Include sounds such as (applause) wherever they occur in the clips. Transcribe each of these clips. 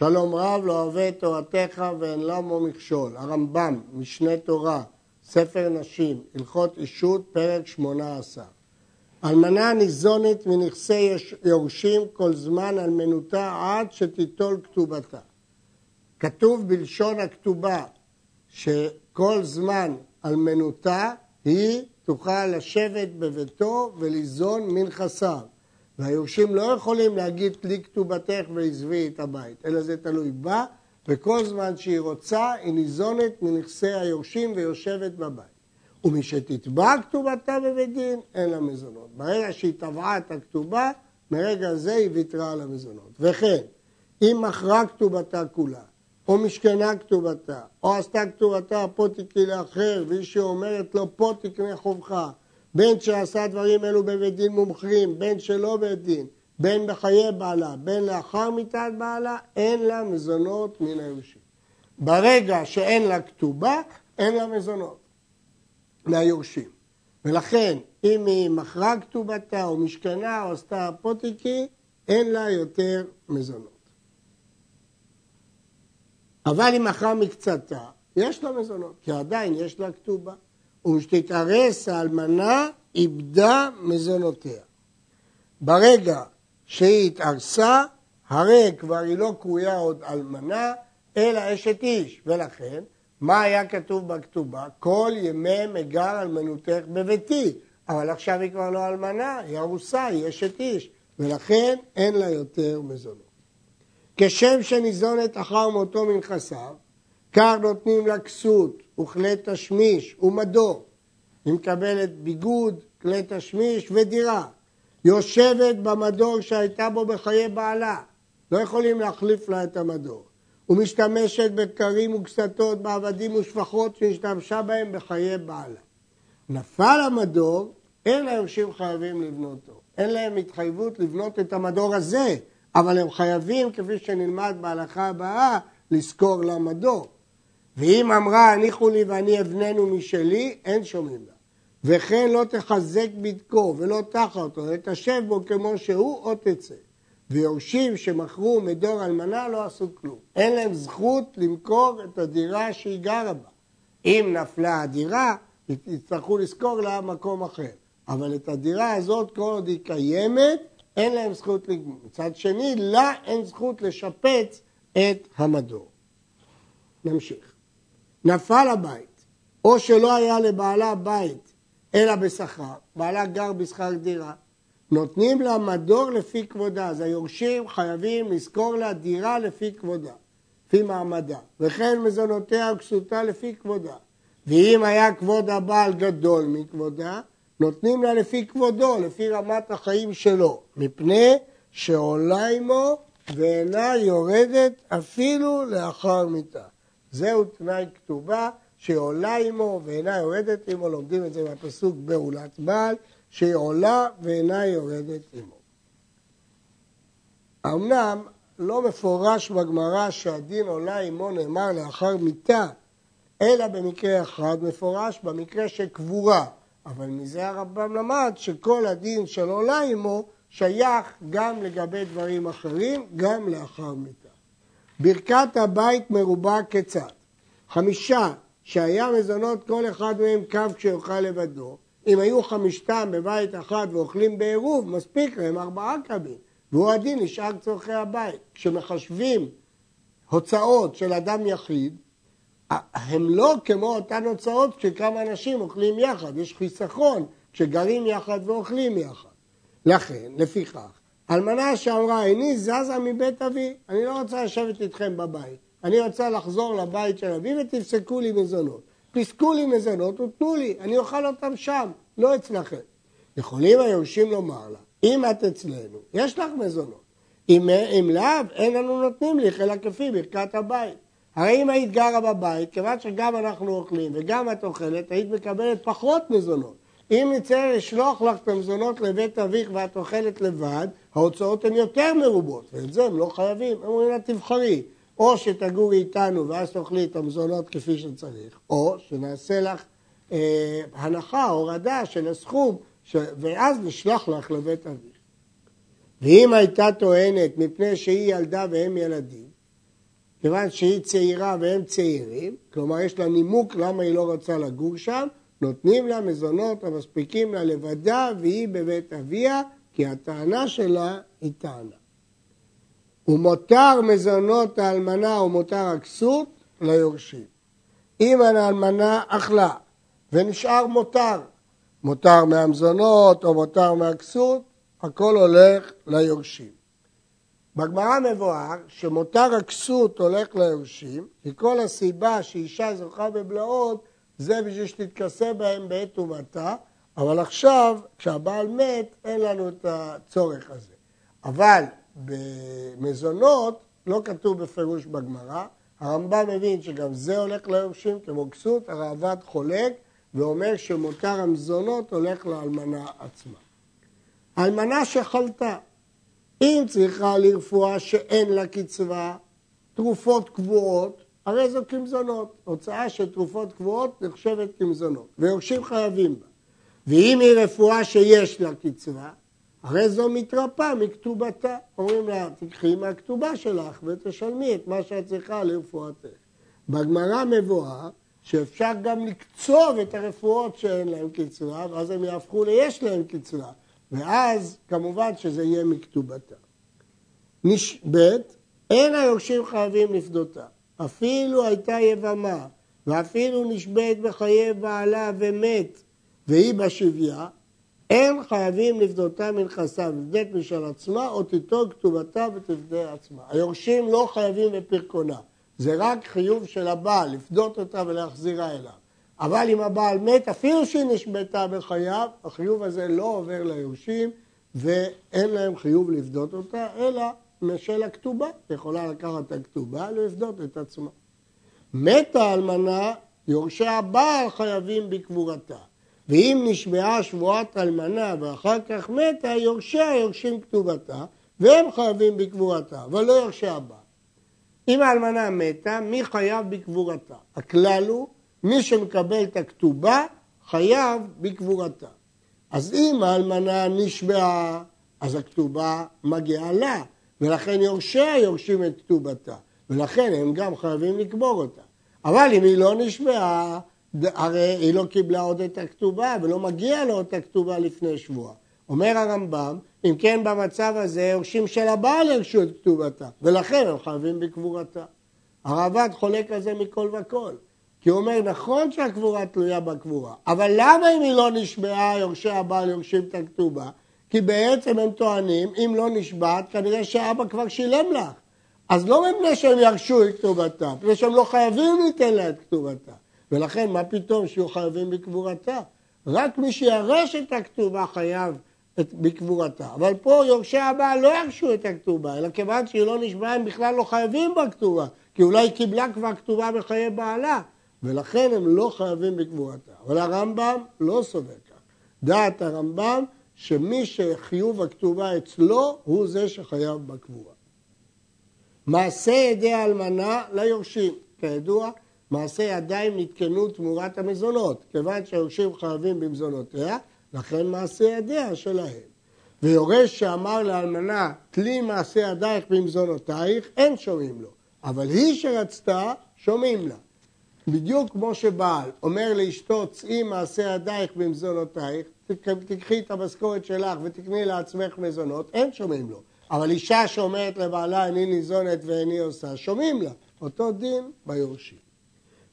שלום רב לא אוהב את תורתך ואין למו מכשול. הרמב"ם, משנה תורה, ספר נשים, הלכות אישות, פרק שמונה עשר. אלמנה ניזונת מנכסי יורשים כל זמן אלמנותה עד שתיטול כתובתה. כתוב בלשון הכתובה שכל זמן אלמנותה היא תוכל לשבת בביתו וליזון מנכסיו. והיורשים לא יכולים להגיד תלי כתובתך ועזבי את הבית, אלא זה תלוי בה, וכל זמן שהיא רוצה היא ניזונת מנכסי היורשים ויושבת בבית. ומשתתבע כתובתה בבית דין, אין לה מזונות. ברגע שהיא תבעה את הכתובה, מרגע זה היא ויתרה על המזונות. וכן, אם מכרה כתובתה כולה, או משכנה כתובתה, או עשתה כתובתה פה תקני לאחר, והיא שאומרת לו פה תקנה חובך, בין שעשה דברים אלו בבית דין מומחים, בין שלא בבית דין, בין בחיי בעלה, בין לאחר מיתת בעלה, אין לה מזונות מן היורשים. ברגע שאין לה כתובה, אין לה מזונות מהיורשים. ולכן, אם היא מכרה כתובתה או משכנה או עשתה אפוטיקי, אין לה יותר מזונות. אבל אם מכרה מקצתה, יש לה מזונות, כי עדיין יש לה כתובה. ושתתארס האלמנה, איבדה מזונותיה. ברגע שהיא התארסה, הרי כבר היא לא קרויה עוד אלמנה, אלא אשת איש. ולכן, מה היה כתוב בכתובה? כל ימי מגר אלמנותך בביתי. אבל עכשיו היא כבר לא אלמנה, היא ארוסה, היא אשת איש. ולכן אין לה יותר מזונות. כשם שניזונת אחר מותו מנכסיו, כך נותנים לה כסות וכלי תשמיש ומדור. היא מקבלת ביגוד, כלי תשמיש ודירה. יושבת במדור שהייתה בו בחיי בעלה. לא יכולים להחליף לה את המדור. ומשתמשת בקרים וקסתות, בעבדים ושפחות שהשתמשה בהם בחיי בעלה. נפל המדור, אין היורשים חייבים לבנותו. אין להם התחייבות לבנות את המדור הזה, אבל הם חייבים, כפי שנלמד בהלכה הבאה, לזכור למדור. ואם אמרה הניחו לי ואני אבננו משלי, אין שומעים לה. וכן לא תחזק בדקו ולא תחת אותו, ותשב בו כמו שהוא או תצא. ויורשים שמכרו מדור אלמנה לא עשו כלום. אין להם זכות למכור את הדירה שהיא גרה בה. אם נפלה הדירה, יצטרכו לשכור לה מקום אחר. אבל את הדירה הזאת, כל עוד היא קיימת, אין להם זכות לגמור. מצד שני, לה אין זכות לשפץ את המדור. נמשיך. נפל הבית, או שלא היה לבעלה בית אלא בשכר, בעלה גר בשכר דירה, נותנים לה מדור לפי כבודה, אז היורשים חייבים לזכור לה דירה לפי כבודה, לפי מעמדה, וכן מזונותיה וכסותה לפי כבודה. ואם היה כבוד הבעל גדול מכבודה, נותנים לה לפי כבודו, לפי רמת החיים שלו, מפני שעולה עמו ואינה יורדת אפילו לאחר מיתה. זהו תנאי כתובה שהיא עולה עמו ואינה יורדת עמו, לומדים את זה מהפסוק בעולת בעל, שהיא עולה ואינה יורדת עמו. אמנם לא מפורש בגמרא שהדין עולה עמו נאמר לאחר מיתה, אלא במקרה אחד מפורש במקרה של קבורה. אבל מזה הרמב"ם למד שכל הדין של עולה עמו שייך גם לגבי דברים אחרים, גם לאחר מיתה. ברכת הבית מרובה כיצד? חמישה שהיה מזונות כל אחד מהם קו כשיאכל לבדו, אם היו חמישתם בבית אחד ואוכלים בעירוב, מספיק להם ארבעה קבים, והוא הדין נשאר צורכי הבית. כשמחשבים הוצאות של אדם יחיד, הם לא כמו אותן הוצאות כשכמה אנשים אוכלים יחד, יש חיסכון כשגרים יחד ואוכלים יחד. לכן, לפיכך, אלמנה שאמרה, איני זזה מבית אבי, אני לא רוצה לשבת איתכם בבית, אני רוצה לחזור לבית של אבי ותפסקו לי מזונות. פסקו לי מזונות ותנו לי, אני אוכל אותם שם, לא אצלכם. יכולים היורשים לומר לה, אם את אצלנו, יש לך מזונות. אם, אם לאו, אין לנו נותנים לך, אלא כפי ברכת הבית. הרי אם היית גרה בבית, כיוון שגם אנחנו אוכלים וגם את אוכלת, היית מקבלת פחות מזונות. אם נצא לשלוח לך את המזונות לבית אביך ואת אוכלת לבד, ההוצאות הן יותר מרובות, ואת זה הם לא חייבים. הם אומרים לה, תבחרי, או שתגורי איתנו ואז תאכלי את המזונות כפי שצריך, או שנעשה לך אה, הנחה, הורדה של הסכום, ש... ואז נשלח לך לבית אביך. ואם הייתה טוענת מפני שהיא ילדה והם ילדים, כיוון שהיא צעירה והם צעירים, כלומר יש לה נימוק למה היא לא רוצה לגור שם, נותנים לה מזונות המספיקים לה לבדה והיא בבית אביה, כי הטענה שלה היא טענה. ומותר מזונות האלמנה ומותר הכסות ליורשים. אם האלמנה אכלה ונשאר מותר, מותר מהמזונות או מותר מהכסות, הכל הולך ליורשים. בגמרא מבואר שמותר הכסות הולך ליורשים, כי כל הסיבה שאישה זוכה בבלעות זה בשביל שתתכסה בהם בעת טומאתה, אבל עכשיו, כשהבעל מת, אין לנו את הצורך הזה. אבל במזונות לא כתוב בפירוש בגמרא, הרמב"ם מבין שגם זה הולך ליורשים כמו כסות, הראב"ד חולק ואומר שמותר המזונות הולך לאלמנה עצמה. אלמנה שחלתה, אם צריכה לרפואה שאין לה קצבה, תרופות קבועות, הרי זו כמזונות. הוצאה של תרופות קבועות נחשבת כמזונות, ויורשים חייבים בה. ואם היא רפואה שיש לה קצבה, הרי זו מתרפאה מכתובתה. אומרים לה, תקחי מהכתובה שלך ותשלמי את מה שאת צריכה לרפואתך. בגמרא מבואר שאפשר גם לקצוב את הרפואות שאין להן קצבה, ואז הם יהפכו ליש להן קצבה. ואז כמובן שזה יהיה מכתובתה. ב' אין היורשים חייבים לפדותה. אפילו הייתה יבמה, ואפילו נשבית בחיי בעלה ומת, והיא בשביה, אין חייבים לפדותה מנכסה, לפדת משל עצמה, או תיטול כתובתה ותפדה עצמה. היורשים לא חייבים בפרקונה, זה רק חיוב של הבעל, לפדות אותה ולהחזירה אליו. אבל אם הבעל מת, אפילו שהיא נשבתה בחייו, החיוב הזה לא עובר ליורשים ואין להם חיוב לפדות אותה, אלא משל הכתובה, יכולה לקחת את הכתובה ולפדות את עצמה. מתה האלמנה, יורשי הבעל חייבים בקבורתה. ואם נשבעה שבועת אלמנה ואחר כך מתה, יורשיה יורשים כתובתה, והם חייבים בקבורתה, אבל לא יורשי הבעל. אם האלמנה מתה, מי חייב בקבורתה? הכלל הוא, מי שמקבל את הכתובה, חייב בקבורתה. אז אם האלמנה נשבעה, אז הכתובה מגיעה לה, ולכן יורשיה יורשים את כתובתה, ולכן הם גם חייבים לקבור אותה. אבל אם היא לא נשבעה, הרי היא לא קיבלה עוד את הכתובה, ולא מגיע לו את הכתובה לפני שבועה. אומר הרמב"ם, אם כן במצב הזה יורשים של הבעל ירשו את כתובתה, ולכן הם חייבים בקבורתה. הרעב"ד חולק על זה מכל וכל. כי הוא אומר, נכון שהקבורה תלויה בקבורה, אבל למה אם היא לא נשבעה, יורשי הבעל יורשים את הכתובה? כי בעצם הם טוענים, אם לא נשבעת, כנראה שאבא כבר שילם לך. אז לא מפני שהם ירשו את כתובתה, מפני שהם לא חייבים ליתן לה את כתובתה. ולכן, מה פתאום שיהיו חייבים בקבורתה? רק מי שירש את הכתובה חייב את, בקבורתה. אבל פה יורשי הבעל לא ירשו את הכתובה, אלא כיוון שהיא לא נשבעה, הם בכלל לא חייבים בכתובה, כי אולי היא קיבלה כבר כתובה בחיי בעלה, ולכן הם לא חייבים בקבורתה. אבל הרמב"ם לא סובר כך. דעת הרמב"ם שמי שחיוב הכתובה אצלו הוא זה שחייב בקבורה. מעשה ידי האלמנה ליורשים, כידוע, מעשה ידיים נתקנו תמורת המזונות, כיוון שהיורשים חייבים במזונותיה, לכן מעשה ידיה שלהם. ויורש שאמר לאלמנה, תלי מעשה ידייך במזונותייך, אין שומעים לו. אבל היא שרצתה, שומעים לה. בדיוק כמו שבעל אומר לאשתו, צאי מעשה ידייך במזונותייך, תקחי את המשכורת שלך ותקני לעצמך מזונות, אין שומעים לו. אבל אישה שאומרת לבעלה, אני ניזונת ואיני עושה, שומעים לה. אותו דין ביורשים.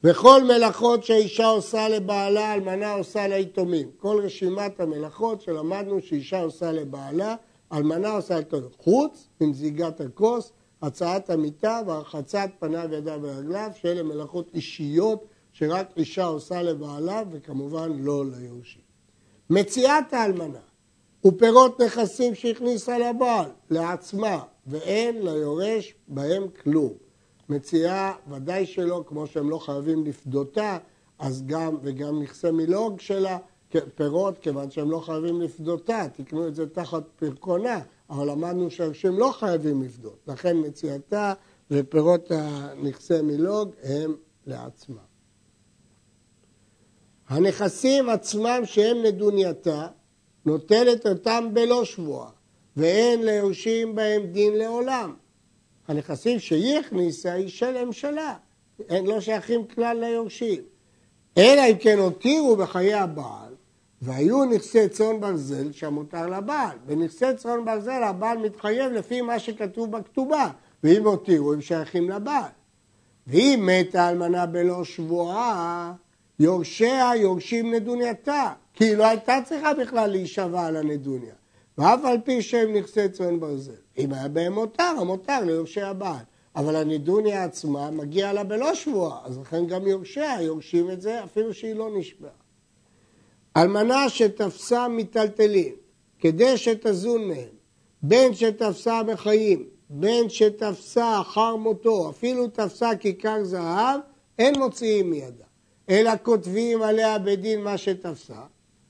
וכל מלאכות שהאישה עושה לבעלה, אלמנה עושה ליתומים. כל רשימת המלאכות שלמדנו שאישה עושה לבעלה, אלמנה עושה ליתומים. חוץ מנזיגת הכוס, הצעת המיטה והרחצת פניו, ידיו ורגליו, שאלה מלאכות אישיות שרק אישה עושה לבעלה וכמובן לא ליורשים. מציאת האלמנה ופירות נכסים שהכניסה לבעל לעצמה ואין ליורש בהם כלום. מציעה ודאי שלא, כמו שהם לא חייבים לפדותה, אז גם, וגם נכסי מילוג שלה, פירות, כיוון שהם לא חייבים לפדותה, תקנו את זה תחת פרקונה, אבל למדנו שהרשים לא חייבים לפדות, לכן מציאתה ופירות הנכסי מילוג הם לעצמם. הנכסים עצמם שהם נדונייתה, נוטלת אותם בלא שבועה, ואין ליורשים בהם דין לעולם. הנכסים שהיא הכניסה היא של ממשלה, הם לא שייכים כלל ליורשים. אלא אם כן הותירו בחיי הבעל, והיו נכסי צאן ברזל שהמותר לבעל. בנכסי צאן ברזל הבעל מתחייב לפי מה שכתוב בכתובה, ואם הותירו הם שייכים לבעל. ואם מתה האלמנה בלא שבועה, יורשיה יורשים נדונייתה, כי היא לא הייתה צריכה בכלל להישבע על הנדוניה. ואף על פי שהם נכסי צאן ברזל. אם היה בהם מותר, המותר ליורשי הבעל. אבל הנדוניה עצמה מגיע לה בלא שבועה, אז לכן גם יורשיה יורשים את זה אפילו שהיא לא נשבעה. אלמנה שתפסה מיטלטלים כדי שתזון מהם, בין שתפסה בחיים, בין שתפסה אחר מותו, אפילו תפסה כיכר זהב, אין מוציאים מידה, אלא כותבים עליה בדין מה שתפסה,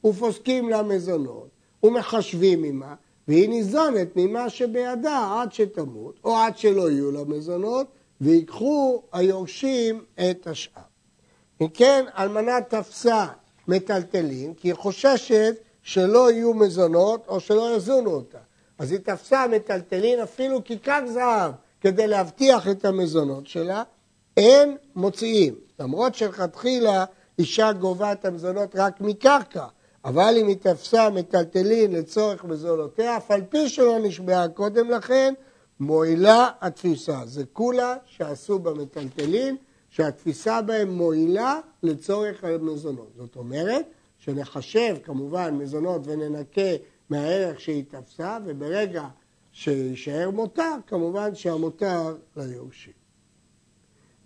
ופוסקים לה מזונות, ומחשבים עמה, והיא ניזונת ממה שבידה עד שתמות, או עד שלא יהיו לה מזונות, ויקחו היורשים את השאר. אם כן, אלמנה תפסה מטלטלין, כי היא חוששת שלא יהיו מזונות או שלא יזונו אותה. אז היא תפסה מטלטלין אפילו כיכר זהב כדי להבטיח את המזונות שלה, אין מוציאים. למרות שלכתחילה אישה גובה את המזונות רק מקרקע, אבל אם היא תפסה מטלטלין לצורך מזונותיה, אף על פי שלא נשבעה קודם לכן, מועילה התפיסה. זה כולה שעשו במטלטלין, שהתפיסה בהם מועילה לצורך המזונות. זאת אומרת, שנחשב כמובן מזונות וננקה מהערך שהיא תפסה, וברגע שיישאר מותר, כמובן שהמותר ליורשים.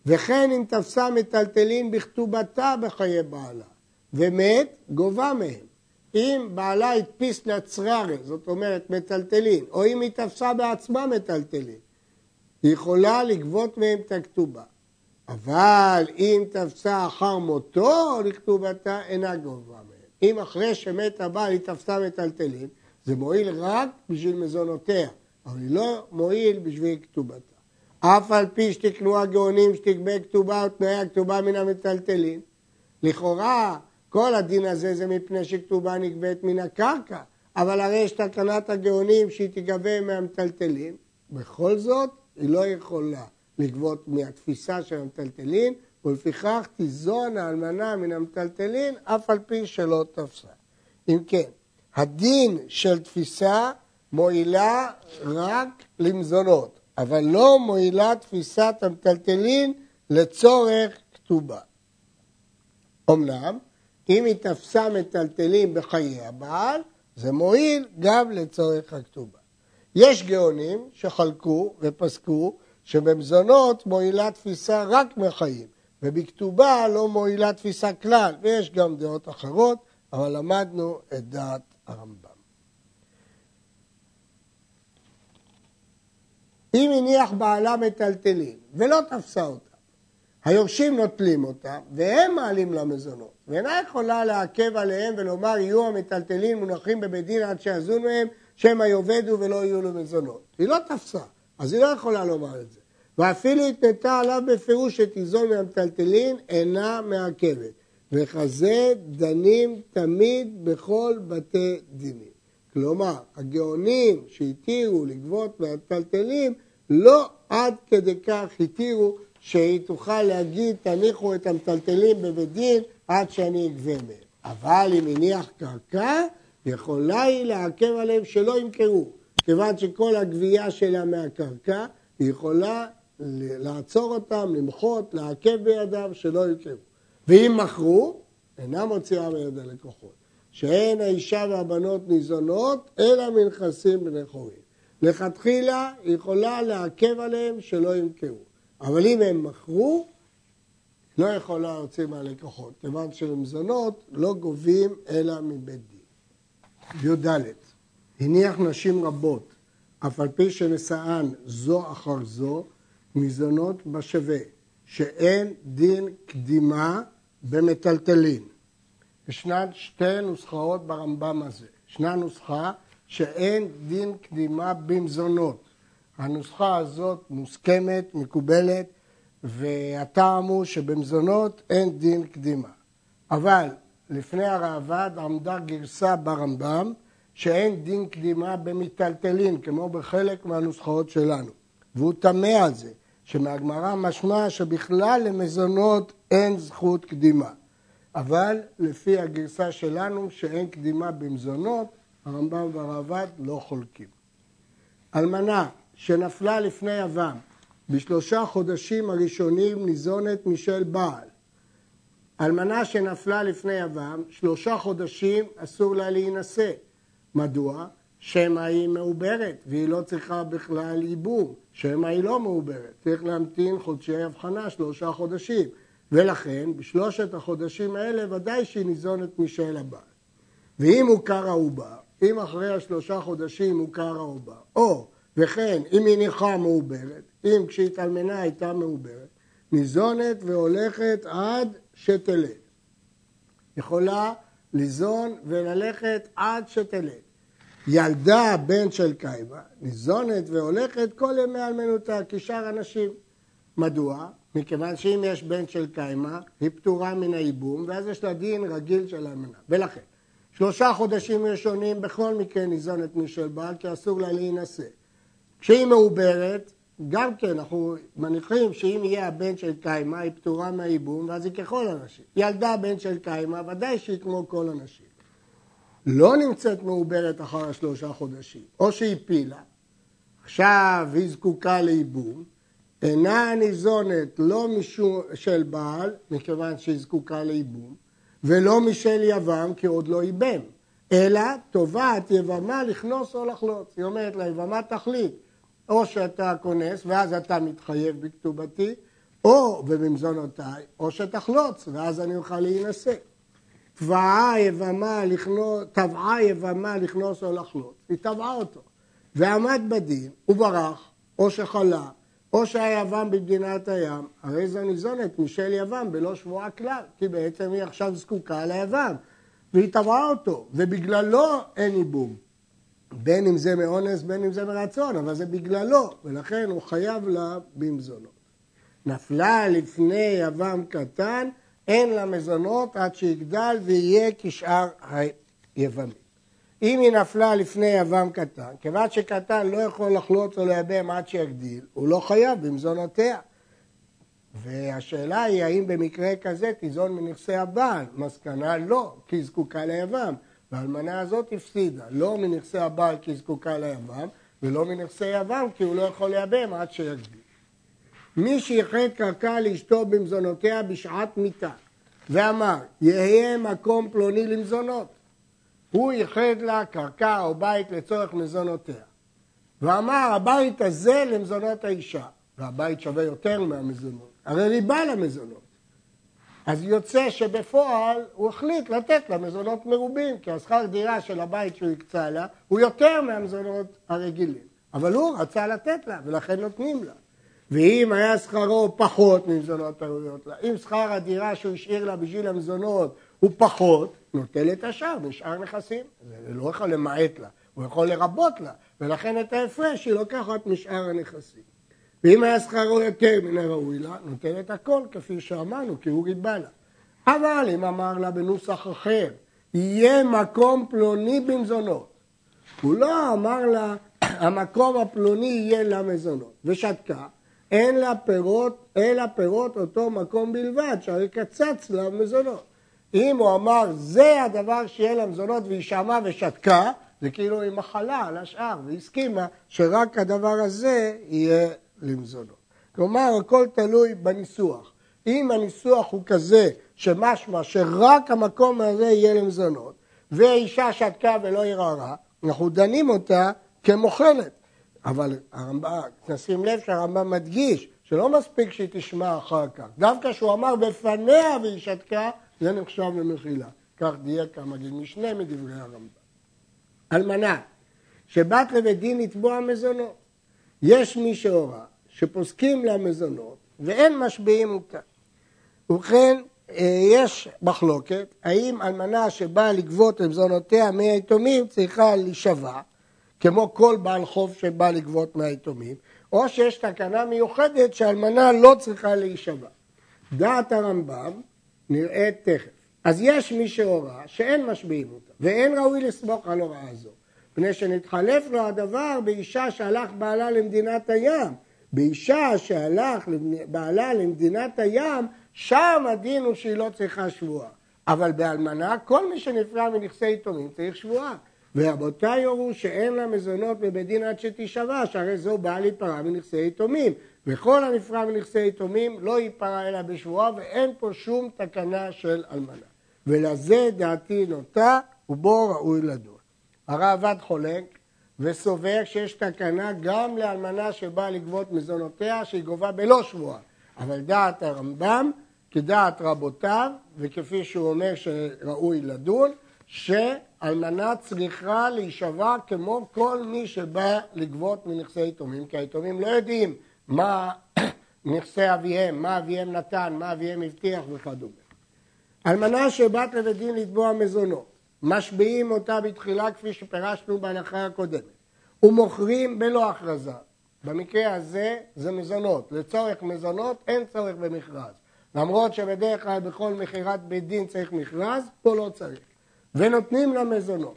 וכן אם תפסה מטלטלין בכתובתה בחיי בעלה, ומת, גובה מהם. אם בעלה הדפיס נצררי, זאת אומרת מטלטלין, או אם היא תפסה בעצמה מטלטלין, היא יכולה לגבות מהם את הכתובה. אבל אם תפסה אחר מותו לכתובתה, אינה גובה מהם. אם אחרי שמת הבעל היא תפסה מטלטלין, זה מועיל רק בשביל מזונותיה, אבל היא לא מועיל בשביל כתובתה. אף על פי שתקנו הגאונים שתגבה כתובה ותנאי הכתובה מן המטלטלין. לכאורה כל הדין הזה זה מפני שכתובה נגבית מן הקרקע, אבל הרי יש תקנת הגאונים שהיא תגבה מהמטלטלין, בכל זאת היא לא יכולה לגבות מהתפיסה של המטלטלין, ולפיכך תיזון האלמנה מן המטלטלין אף על פי שלא תפסה. אם כן, הדין של תפיסה מועילה רק למזונות, אבל לא מועילה תפיסת המטלטלין לצורך כתובה. אמנם, אם היא תפסה מטלטלים בחיי הבעל, זה מועיל גם לצורך הכתובה. יש גאונים שחלקו ופסקו שבמזונות מועילה תפיסה רק מחיים, ובכתובה לא מועילה תפיסה כלל, ויש גם דעות אחרות, אבל למדנו את דעת הרמב"ם. אם הניח בעלה מטלטלים ולא תפסה אותה, היורשים נוטלים אותה והם מעלים למזונות, ואינה יכולה לעכב עליהם ולומר יהיו המטלטלים מונחים בבית דין עד שיזונו מהם שמא יאבדו ולא יהיו למזונות. היא לא תפסה, אז היא לא יכולה לומר את זה. ואפילו התנתה עליו בפירוש שתיזון מהמטלטלין אינה מעכבת. וכזה דנים תמיד בכל בתי דינים. כלומר, הגאונים שהתירו לגבות מהמטלטלים לא עד כדי כך התירו שהיא תוכל להגיד תניחו את המטלטלים בבית דין עד שאני אגבה מהם. אבל אם הניח קרקע, יכולה היא לעכב עליהם שלא ימכרו. כיוון שכל הגבייה שלה מהקרקע, היא יכולה לעצור אותם, למחות, לעכב בידם, שלא ימכרו. ואם מכרו, אינה מוציאה מיד הלקוחות. שאין האישה והבנות ניזונות, אלא מנכסים בני חורים. לכתחילה היא יכולה לעכב עליהם שלא ימכרו. אבל אם הם מכרו, לא יכולה להוציא מהלקוחות, כיוון שלמזונות לא גובים אלא מבית דין. י"ד הניח נשים רבות, אף על פי שנשאן זו אחר זו, מזונות בשווה, שאין דין קדימה במטלטלין. ישנן שתי נוסחאות ברמב"ם הזה. ישנה נוסחה שאין דין קדימה במזונות. הנוסחה הזאת מוסכמת, מקובלת, והטעם הוא שבמזונות אין דין קדימה. אבל לפני הראב"ד עמדה גרסה ברמב"ם שאין דין קדימה במיטלטלין, כמו בחלק מהנוסחאות שלנו. והוא טמא על זה, שמהגמרא משמע שבכלל למזונות אין זכות קדימה. אבל לפי הגרסה שלנו שאין קדימה במזונות, הרמב"ם והרעב"ד לא חולקים. אלמנה שנפלה לפני יבם בשלושה חודשים הראשונים ניזונת משל בעל. אלמנה שנפלה לפני יבם, שלושה חודשים אסור לה להינשא. מדוע? שמא היא מעוברת והיא לא צריכה בכלל ייבום, שמא היא לא מעוברת, צריך להמתין חודשי הבחנה, שלושה חודשים, ולכן בשלושת החודשים האלה ודאי שהיא ניזונת משל הבעל. ואם מוכר העובר, אם אחרי השלושה חודשים מוכר העובר, או וכן אם היא ניחה מעוברת, אם כשהתאלמנה הייתה מעוברת, ניזונת והולכת עד שתלד. יכולה ליזון וללכת עד שתלד. ילדה בן של קיימה, ניזונת והולכת כל ימי אלמנותה כשאר הנשים. מדוע? מכיוון שאם יש בן של קיימה, היא פטורה מן הייבום, ואז יש לה דין רגיל של אלמנה. ולכן, שלושה חודשים ראשונים בכל מקרה ניזונת משל בעל, כי אסור לה להינשא. כשהיא מעוברת, גם כן אנחנו מניחים שאם יהיה הבן של קיימא, היא פטורה מהייבום, ואז היא ככל הנשים. ילדה בן של קיימא, ודאי שהיא כמו כל הנשים. לא נמצאת מעוברת אחר השלושה חודשים, או שהפילה, עכשיו היא זקוקה לייבום, אינה ניזונת לא משל בעל, מכיוון שהיא זקוקה לייבום, ולא משל יבם, כי עוד לא ייבם, אלא תובעת יבמה לכנוס או לחלוץ. היא אומרת יבמה תחליט, או שאתה כונס ואז אתה מתחייב בכתובתי, או בממזונותיי, או שתחלוץ ואז אני אוכל להינשא. טבעה יבמה לכנוס, טבעה יבמה לכנוס או לחלוץ, היא טבעה אותו, ועמד בדין, וברח, או שחלה, או יבם במדינת הים, הרי זו ניזונת משל יבם בלא שבועה כלל, כי בעצם היא עכשיו זקוקה ליבם, והיא טבעה אותו, ובגללו אין ייבום. בין אם זה מאונס, בין אם זה מרצון, אבל זה בגללו, ולכן הוא חייב לה במזונות. נפלה לפני יבם קטן, אין לה מזונות עד שיגדל ויהיה כשאר היוונים. אם היא נפלה לפני יבם קטן, כיוון שקטן לא יכול לחלוץ או לייבם עד שיגדיל, הוא לא חייב במזונותיה. והשאלה היא האם במקרה כזה תיזון מנכסי הבעל, מסקנה לא, כי היא זקוקה ליבם. והאלמנה הזאת הפסידה, לא מנכסי הבעל כי היא זקוקה ליבם, ולא מנכסי יבם כי הוא לא יכול לייבם עד שיגדיל. מי שייחד קרקע לאשתו במזונותיה בשעת מיתה, ואמר, יהיה מקום פלוני למזונות. הוא ייחד לה קרקע או בית לצורך מזונותיה. ואמר, הבית הזה למזונות האישה, והבית שווה יותר מהמזונות, הרי ריבה למזונות. אז יוצא שבפועל הוא החליט לתת לה מזונות מרובים, כי השכר דירה של הבית שהוא הקצה לה הוא יותר מהמזונות הרגילים. אבל הוא רצה לתת לה, ולכן נותנים לה. ואם היה שכרו פחות ממזונות הראויות לה, אם שכר הדירה שהוא השאיר לה בשביל המזונות הוא פחות, נוטל את השאר בשאר נכסים. זה לא יכול למעט לה, הוא יכול לרבות לה, ולכן את ההפרש היא לוקחת משאר הנכסים. ואם היה שכרו יותר מן הראוי לה, נותן את הכל כפי שאמרנו, כי הוא ריבה לה. אבל אם אמר לה בנוסח אחר, יהיה מקום פלוני במזונות. הוא לא אמר לה, המקום הפלוני יהיה לה מזונות. ושתקה, אין לה פירות, אלא פירות אותו מקום בלבד, שהרי קצץ לה מזונות. אם הוא אמר, זה הדבר שיהיה לה מזונות, והיא שמעה ושתקה, זה כאילו היא מחלה על השאר, והסכימה שרק הדבר הזה יהיה למזונות. כלומר, הכל תלוי בניסוח. אם הניסוח הוא כזה שמשמע שרק המקום הזה יהיה למזונות, ואישה שתקה ולא ערערה, אנחנו דנים אותה כמוכלת. אבל הרמב"ם, נשים לב שהרמב"ם מדגיש שלא מספיק שהיא תשמע אחר כך. דווקא שהוא אמר בפניה והיא שתקה, זה נחשב למחילה. כך דייק המגיד משנה מדברי הרמב"ם. אלמנה, שבת לבית דין לתבוע מזונות. יש מי שהורה שפוסקים לה מזונות ואין משביעים אותה. ובכן, אה, יש מחלוקת, האם אלמנה שבאה לגבות את מזונותיה מהיתומים צריכה להישבע, כמו כל בעל חוב שבא לגבות מהיתומים, או שיש תקנה מיוחדת שאלמנה לא צריכה להישבע. דעת הרמב"ם נראית תכף. אז יש מי שהורה שאין משביעים אותה, ואין ראוי לסמוך על הוראה זו, מפני שנתחלף לו הדבר באישה שהלך בעלה למדינת הים, באישה שהלך בעלה למדינת הים, שם הדין הוא שהיא לא צריכה שבועה. אבל באלמנה, כל מי שנפרע מנכסי יתומים צריך שבועה. ורבותיי יורו שאין לה מזונות בבית דין עד שתישבע, שהרי זו באה להיפרע מנכסי יתומים. וכל הנפרע מנכסי יתומים לא ייפרע אלא בשבועה, ואין פה שום תקנה של אלמנה. ולזה דעתי נוטה, ובו ראוי לדון. הרעב"ד חולק וסובר שיש תקנה גם לאלמנה שבאה לגבות מזונותיה, שהיא גובה בלא שבועה. אבל דעת הרמב"ם, כדעת רבותיו, וכפי שהוא אומר שראוי לדון, שאלמנה צריכה להישבע כמו כל מי שבא לגבות מנכסי יתומים, כי היתומים לא יודעים מה (coughs) נכסי אביהם, מה אביהם נתן, מה אביהם הבטיח וכדומה. אלמנה שבת לבית דין לתבוע מזונות, משביעים אותה בתחילה כפי שפירשנו בהלכה הקודמת, ומוכרים בלא הכרזה. במקרה הזה זה מזונות. לצורך מזונות אין צורך במכרז. למרות שבדרך כלל בכל מכירת בית דין צריך מכרז, פה לא צריך. ונותנים לה מזונות.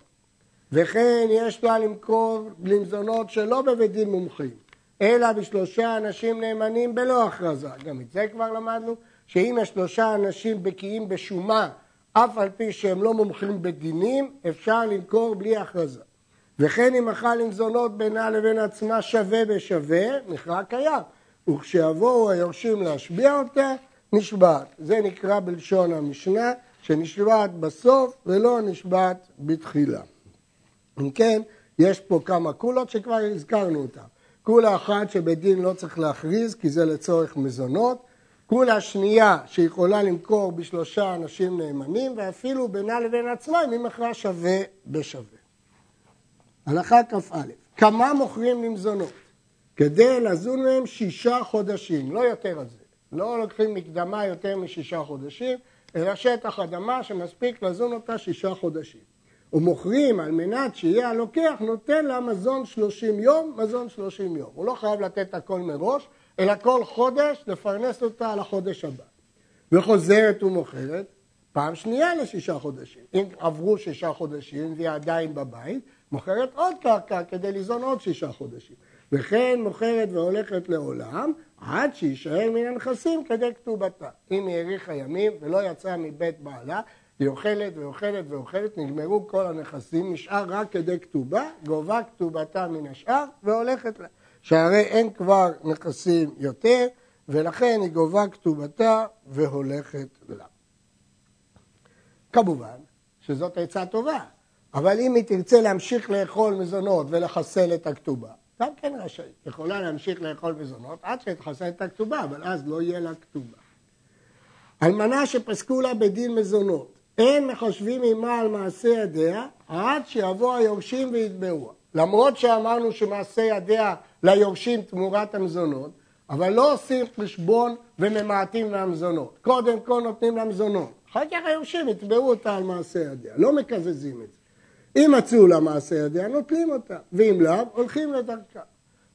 וכן יש לה למכור למזונות שלא בבית דין מומחים, אלא בשלושה אנשים נאמנים בלא הכרזה. גם את זה כבר למדנו, שאם יש שלושה אנשים בקיאים בשומה, אף על פי שהם לא מומחים בדינים, אפשר למכור בלי הכרזה. וכן אם אכל למזונות בינה לבין עצמה שווה בשווה, מכרע קיים. וכשיבואו היורשים להשביע אותה, נשבעת. זה נקרא בלשון המשנה, שנשבעת בסוף ולא נשבעת בתחילה. אם כן, יש פה כמה קולות שכבר הזכרנו אותן. קולה אחת שבית דין לא צריך להכריז כי זה לצורך מזונות. קולה שנייה שיכולה למכור בשלושה אנשים נאמנים ואפילו בינה לבין עצמה אם היא מכרה שווה בשווה. הלכה כ"א, כמה מוכרים למזונות? כדי לזון מהם שישה חודשים, לא יותר על זה. לא לוקחים מקדמה יותר משישה חודשים, אלא שטח אדמה שמספיק לזון אותה שישה חודשים. ומוכרים על מנת שיהיה הלוקח, נותן לה מזון שלושים יום, מזון שלושים יום. הוא לא חייב לתת הכל מראש, אלא כל חודש לפרנס אותה על החודש הבא. וחוזרת ומוכרת פעם שנייה לשישה חודשים. אם עברו שישה חודשים והיא עדיין בבית, מוכרת עוד קרקע כדי ליזון עוד שישה חודשים. וכן מוכרת והולכת לעולם עד שיישאר מן הנכסים כדי כתובתה. אם היא האריכה ימים ולא יצאה מבית בעלה, היא אוכלת ואוכלת ואוכלת, נגמרו כל הנכסים, נשאר רק כדי כתובה, גובה כתובתה מן השאר והולכת לה. שהרי אין כבר נכסים יותר, ולכן היא גובה כתובתה והולכת לה. כמובן שזאת עצה טובה, אבל אם היא תרצה להמשיך לאכול מזונות ולחסל את הכתובה, גם כן רשאית. יכולה להמשיך לאכול מזונות עד שתחסל את הכתובה, אבל אז לא יהיה לה כתובה. אלמנה שפסקו לה בדין מזונות, אין מחשבים עמה על מעשה ידיה עד שיבוא היורשים ויתבעוה. למרות שאמרנו שמעשה ידיה ליורשים תמורת המזונות, אבל לא עושים חשבון וממעטים מהמזונות. קודם כל נותנים למזונות, אחר כך היורשים יתבעו אותה על מעשה ידיה, לא מקזזים את זה. אם מצאו לה מעשה ידיה, נוטלים אותה, ואם לאו, הולכים לדרכה.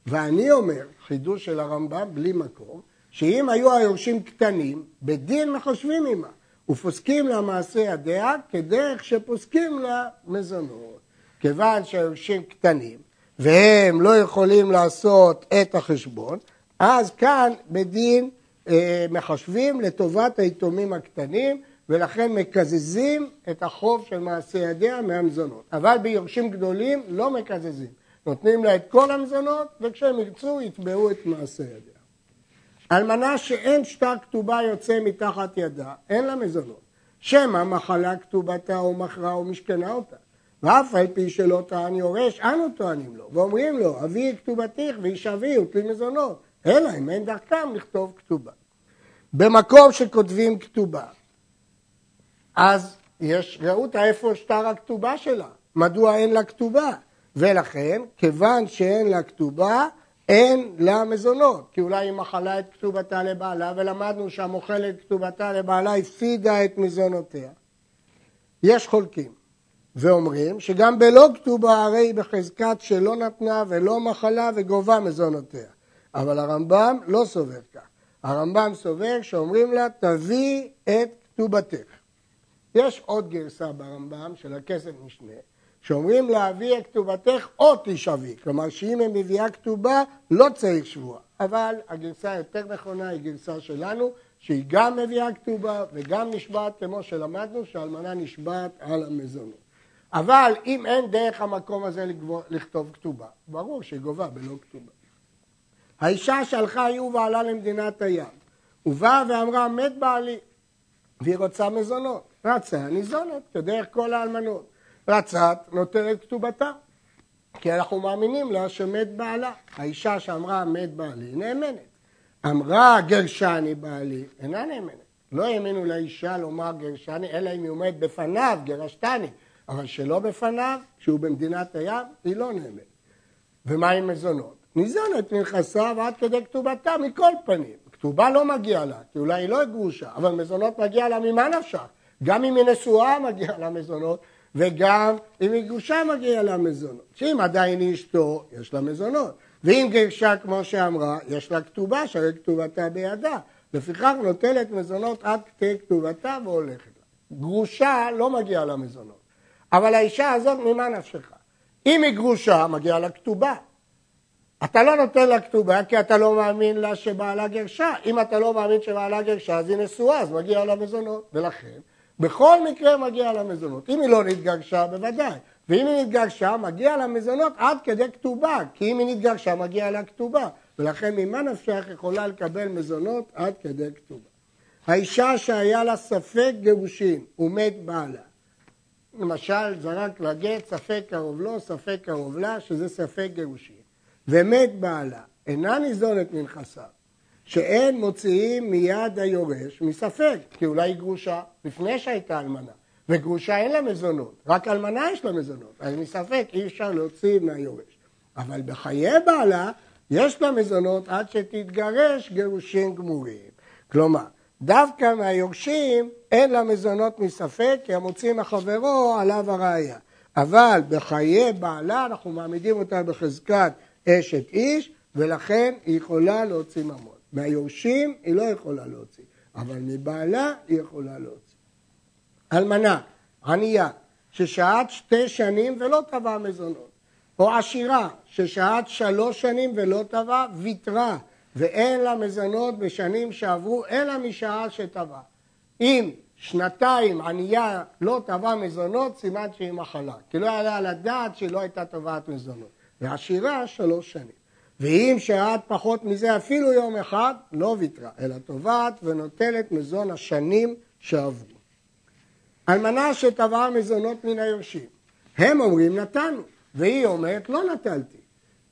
ואני אומר, חידוש של הרמב"ם בלי מקום, שאם היו היורשים קטנים, בדין מחשבים עמה, ופוסקים לה מעשה ידיה כדרך שפוסקים לה מזונות. כיוון שהיורשים קטנים, והם לא יכולים לעשות את החשבון, אז כאן בדין אה, מחשבים לטובת היתומים הקטנים, ולכן מקזזים את החוב של מעשה ידיה מהמזונות. אבל ביורשים גדולים לא מקזזים. נותנים לה את כל המזונות, וכשהם ירצו יתבעו את מעשה ידיה. אלמנה שאין שטר כתובה יוצא מתחת ידה, אין לה מזונות. שמא מחלה כתובתה או מכרה או משכנה אותה. ואף על פי שלא טען יורש, אנו טוענים לו, ואומרים לו, אבי כתובתיך וישבי ותלי מזונות, אלא אם אין דרכם לכתוב כתובה. במקום שכותבים כתובה, אז יש, ראו אותה איפה שטר הכתובה שלה, מדוע אין לה כתובה? ולכן, כיוון שאין לה כתובה, אין לה מזונות, כי אולי היא מחלה את כתובתה לבעלה, ולמדנו שהמוכלת כתובתה לבעלה הפסידה את מזונותיה. יש חולקים, ואומרים שגם בלא כתובה הרי היא בחזקת שלא נתנה ולא מחלה וגובה מזונותיה. אבל הרמב"ם לא סובר כך. הרמב"ם סובר שאומרים לה, תביא את כתובתך. יש עוד גרסה ברמב"ם של הכסף משנה, שאומרים להביא כתובתך או תשאבי, כלומר שאם היא מביאה כתובה לא צריך שבועה, אבל הגרסה היותר נכונה היא גרסה שלנו, שהיא גם מביאה כתובה וגם נשבעת, כמו שלמדנו, שאלמנה נשבעת על המזונות. אבל אם אין דרך המקום הזה לכתוב כתובה, ברור שהיא גובה בלא כתובה. האישה שהלכה היא ובעלה למדינת הים, ובאה ואמרה מת בעלי, והיא רוצה מזונות, רצה ניזונת כדרך כל האלמנות, רצת נותנת כתובתה, כי אנחנו מאמינים לה שמת בעלה. האישה שאמרה מת בעלי נאמנת. אמרה גרשני בעלי, אינה נאמנת. לא האמינו לאישה לומר גרשני, אלא אם היא עומדת בפניו, גרשתני. אבל שלא בפניו, כשהוא במדינת הים, היא לא נאמנת. ומה עם מזונות? ניזונת מנכסיו עד כדי כתובתה מכל פנים. כתובה לא מגיעה לה, כי אולי היא לא גרושה, אבל מזונות מגיע לה ממה נפשך? גם אם היא נשואה מגיע לה מזונות, וגם אם היא גרושה מגיע לה מזונות. שאם עדיין היא אשתו, יש לה מזונות. ואם גרשה, כמו שאמרה, יש לה כתובה, שהרי כתובתה בידה. לפיכך נוטלת מזונות עד כדי כתובתה והולכת לה. גרושה לא מגיעה לה מזונות. אבל האישה הזאת, ממה נפשך? אם היא גרושה, מגיעה לה כתובה. אתה לא נותן לה כתובה כי אתה לא מאמין לה שבעלה גרשה. אם אתה לא מאמין שבעלה גרשה, אז היא נשואה, אז מגיע לה מזונות. ולכן, בכל מקרה מגיע לה מזונות. אם היא לא נתגרשה, בוודאי. ואם היא נתגרשה, מגיע לה מזונות עד כדי כתובה. כי אם היא נתגרשה, מגיע לה כתובה. ולכן ממה נפשך יכולה לקבל מזונות עד כדי כתובה. האישה שהיה לה ספק גירושין ומת בעלה. למשל, זרק לגט, ספק קרוב לו, ספק קרוב לה, שזה ספק גירושין. ומת בעלה, אינה ניזונת מנכסיו, שאין מוציאים מיד היורש מספק, כי אולי היא גרושה לפני שהייתה אלמנה, וגרושה אין לה מזונות, רק אלמנה יש לה מזונות, אז מספק אי אפשר להוציא מהיורש. אבל בחיי בעלה יש לה מזונות עד שתתגרש גירושים גמורים. כלומר, דווקא מהיורשים אין לה מזונות מספק, כי המוציא מחברו עליו הראייה. אבל בחיי בעלה אנחנו מעמידים אותה בחזקת אשת איש, ולכן היא יכולה להוציא ממון. מהיורשים היא לא יכולה להוציא, אבל מבעלה היא יכולה להוציא. אלמנה, ענייה, ששהת שתי שנים ולא תבעה מזונות, או עשירה, ששהת שלוש שנים ולא תבעה, ויתרה, ואין לה מזונות בשנים שעברו, אלא משעה שטבעה. אם שנתיים ענייה לא תבעה מזונות, סימן שהיא מחלה. כי לא יעלה על הדעת שהיא לא הייתה תובעת מזונות. ועשירה שלוש שנים. ואם שעת פחות מזה אפילו יום אחד, לא ויתרה, אלא תובעת ונוטלת מזון השנים שעברו. אלמנה שטבעה מזונות מן היורשים, הם אומרים נתנו, והיא אומרת לא נטלתי.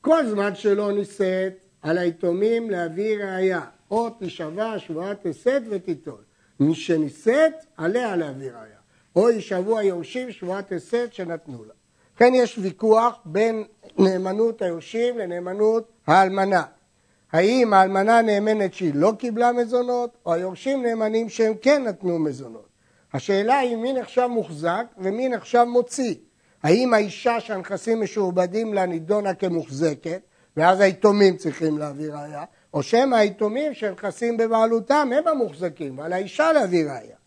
כל זמן שלא נישאת, על היתומים להביא ראייה, או תשבע שבועת הסת ותיטול. מי שנישאת, עליה להביא ראייה. או יישבו היורשים שבועת הסת שנתנו לה. כן יש ויכוח בין נאמנות היורשים לנאמנות האלמנה. האם האלמנה נאמנת שהיא לא קיבלה מזונות, או היורשים נאמנים שהם כן נתנו מזונות. השאלה היא מי נחשב מוחזק ומי נחשב מוציא. האם האישה שהנכסים משועבדים לה נידונה כמוחזקת, ואז היתומים צריכים להביא ראייה, או שמא היתומים שנכסים בבעלותם הם המוחזקים, ועל האישה להביא ראייה.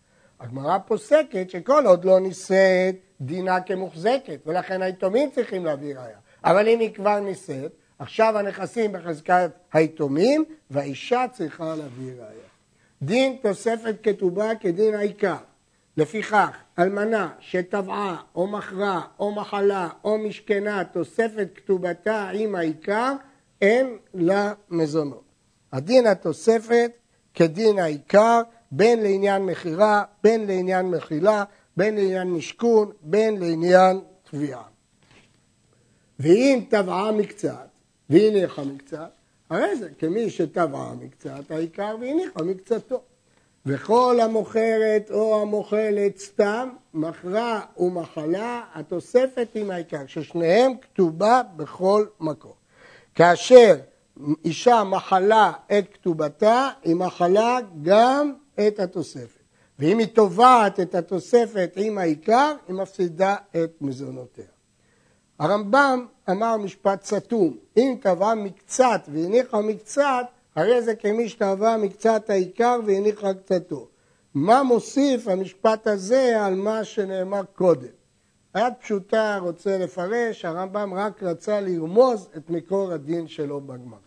הגמרא פוסקת שכל עוד לא נישאת דינה כמוחזקת, ולכן היתומים צריכים להביא ראייה. אבל אם היא כבר נישאת, עכשיו הנכסים בחזקת היתומים, והאישה צריכה להביא ראייה. דין תוספת כתובה כדין העיקר. לפיכך, אלמנה שטבעה או מכרה או מחלה או משכנה תוספת כתובתה עם העיקר, אין לה מזונות. הדין התוספת כדין העיקר, בין לעניין מכירה, בין לעניין מחילה, בין לעניין משכון, בין לעניין תביעה. ואם טבעה מקצת והניחה מקצת, הרי זה כמי שטבעה מקצת העיקר והניחה מקצתו. וכל המוכרת או המוכלת סתם, מכרה ומחלה, התוספת עם העיקר, ששניהם כתובה בכל מקום. כאשר אישה מחלה את כתובתה, היא מחלה גם את התוספת. ואם היא תובעת את התוספת עם העיקר, היא מפסידה את מזונותיה. הרמב"ם אמר משפט סתום, אם תבעה מקצת והניחה מקצת, הרי זה כמי שתבע מקצת העיקר והניחה קצתו. מה מוסיף המשפט הזה על מה שנאמר קודם? היד פשוטה רוצה לפרש, הרמב"ם רק רצה לרמוז את מקור הדין שלו בגמרא.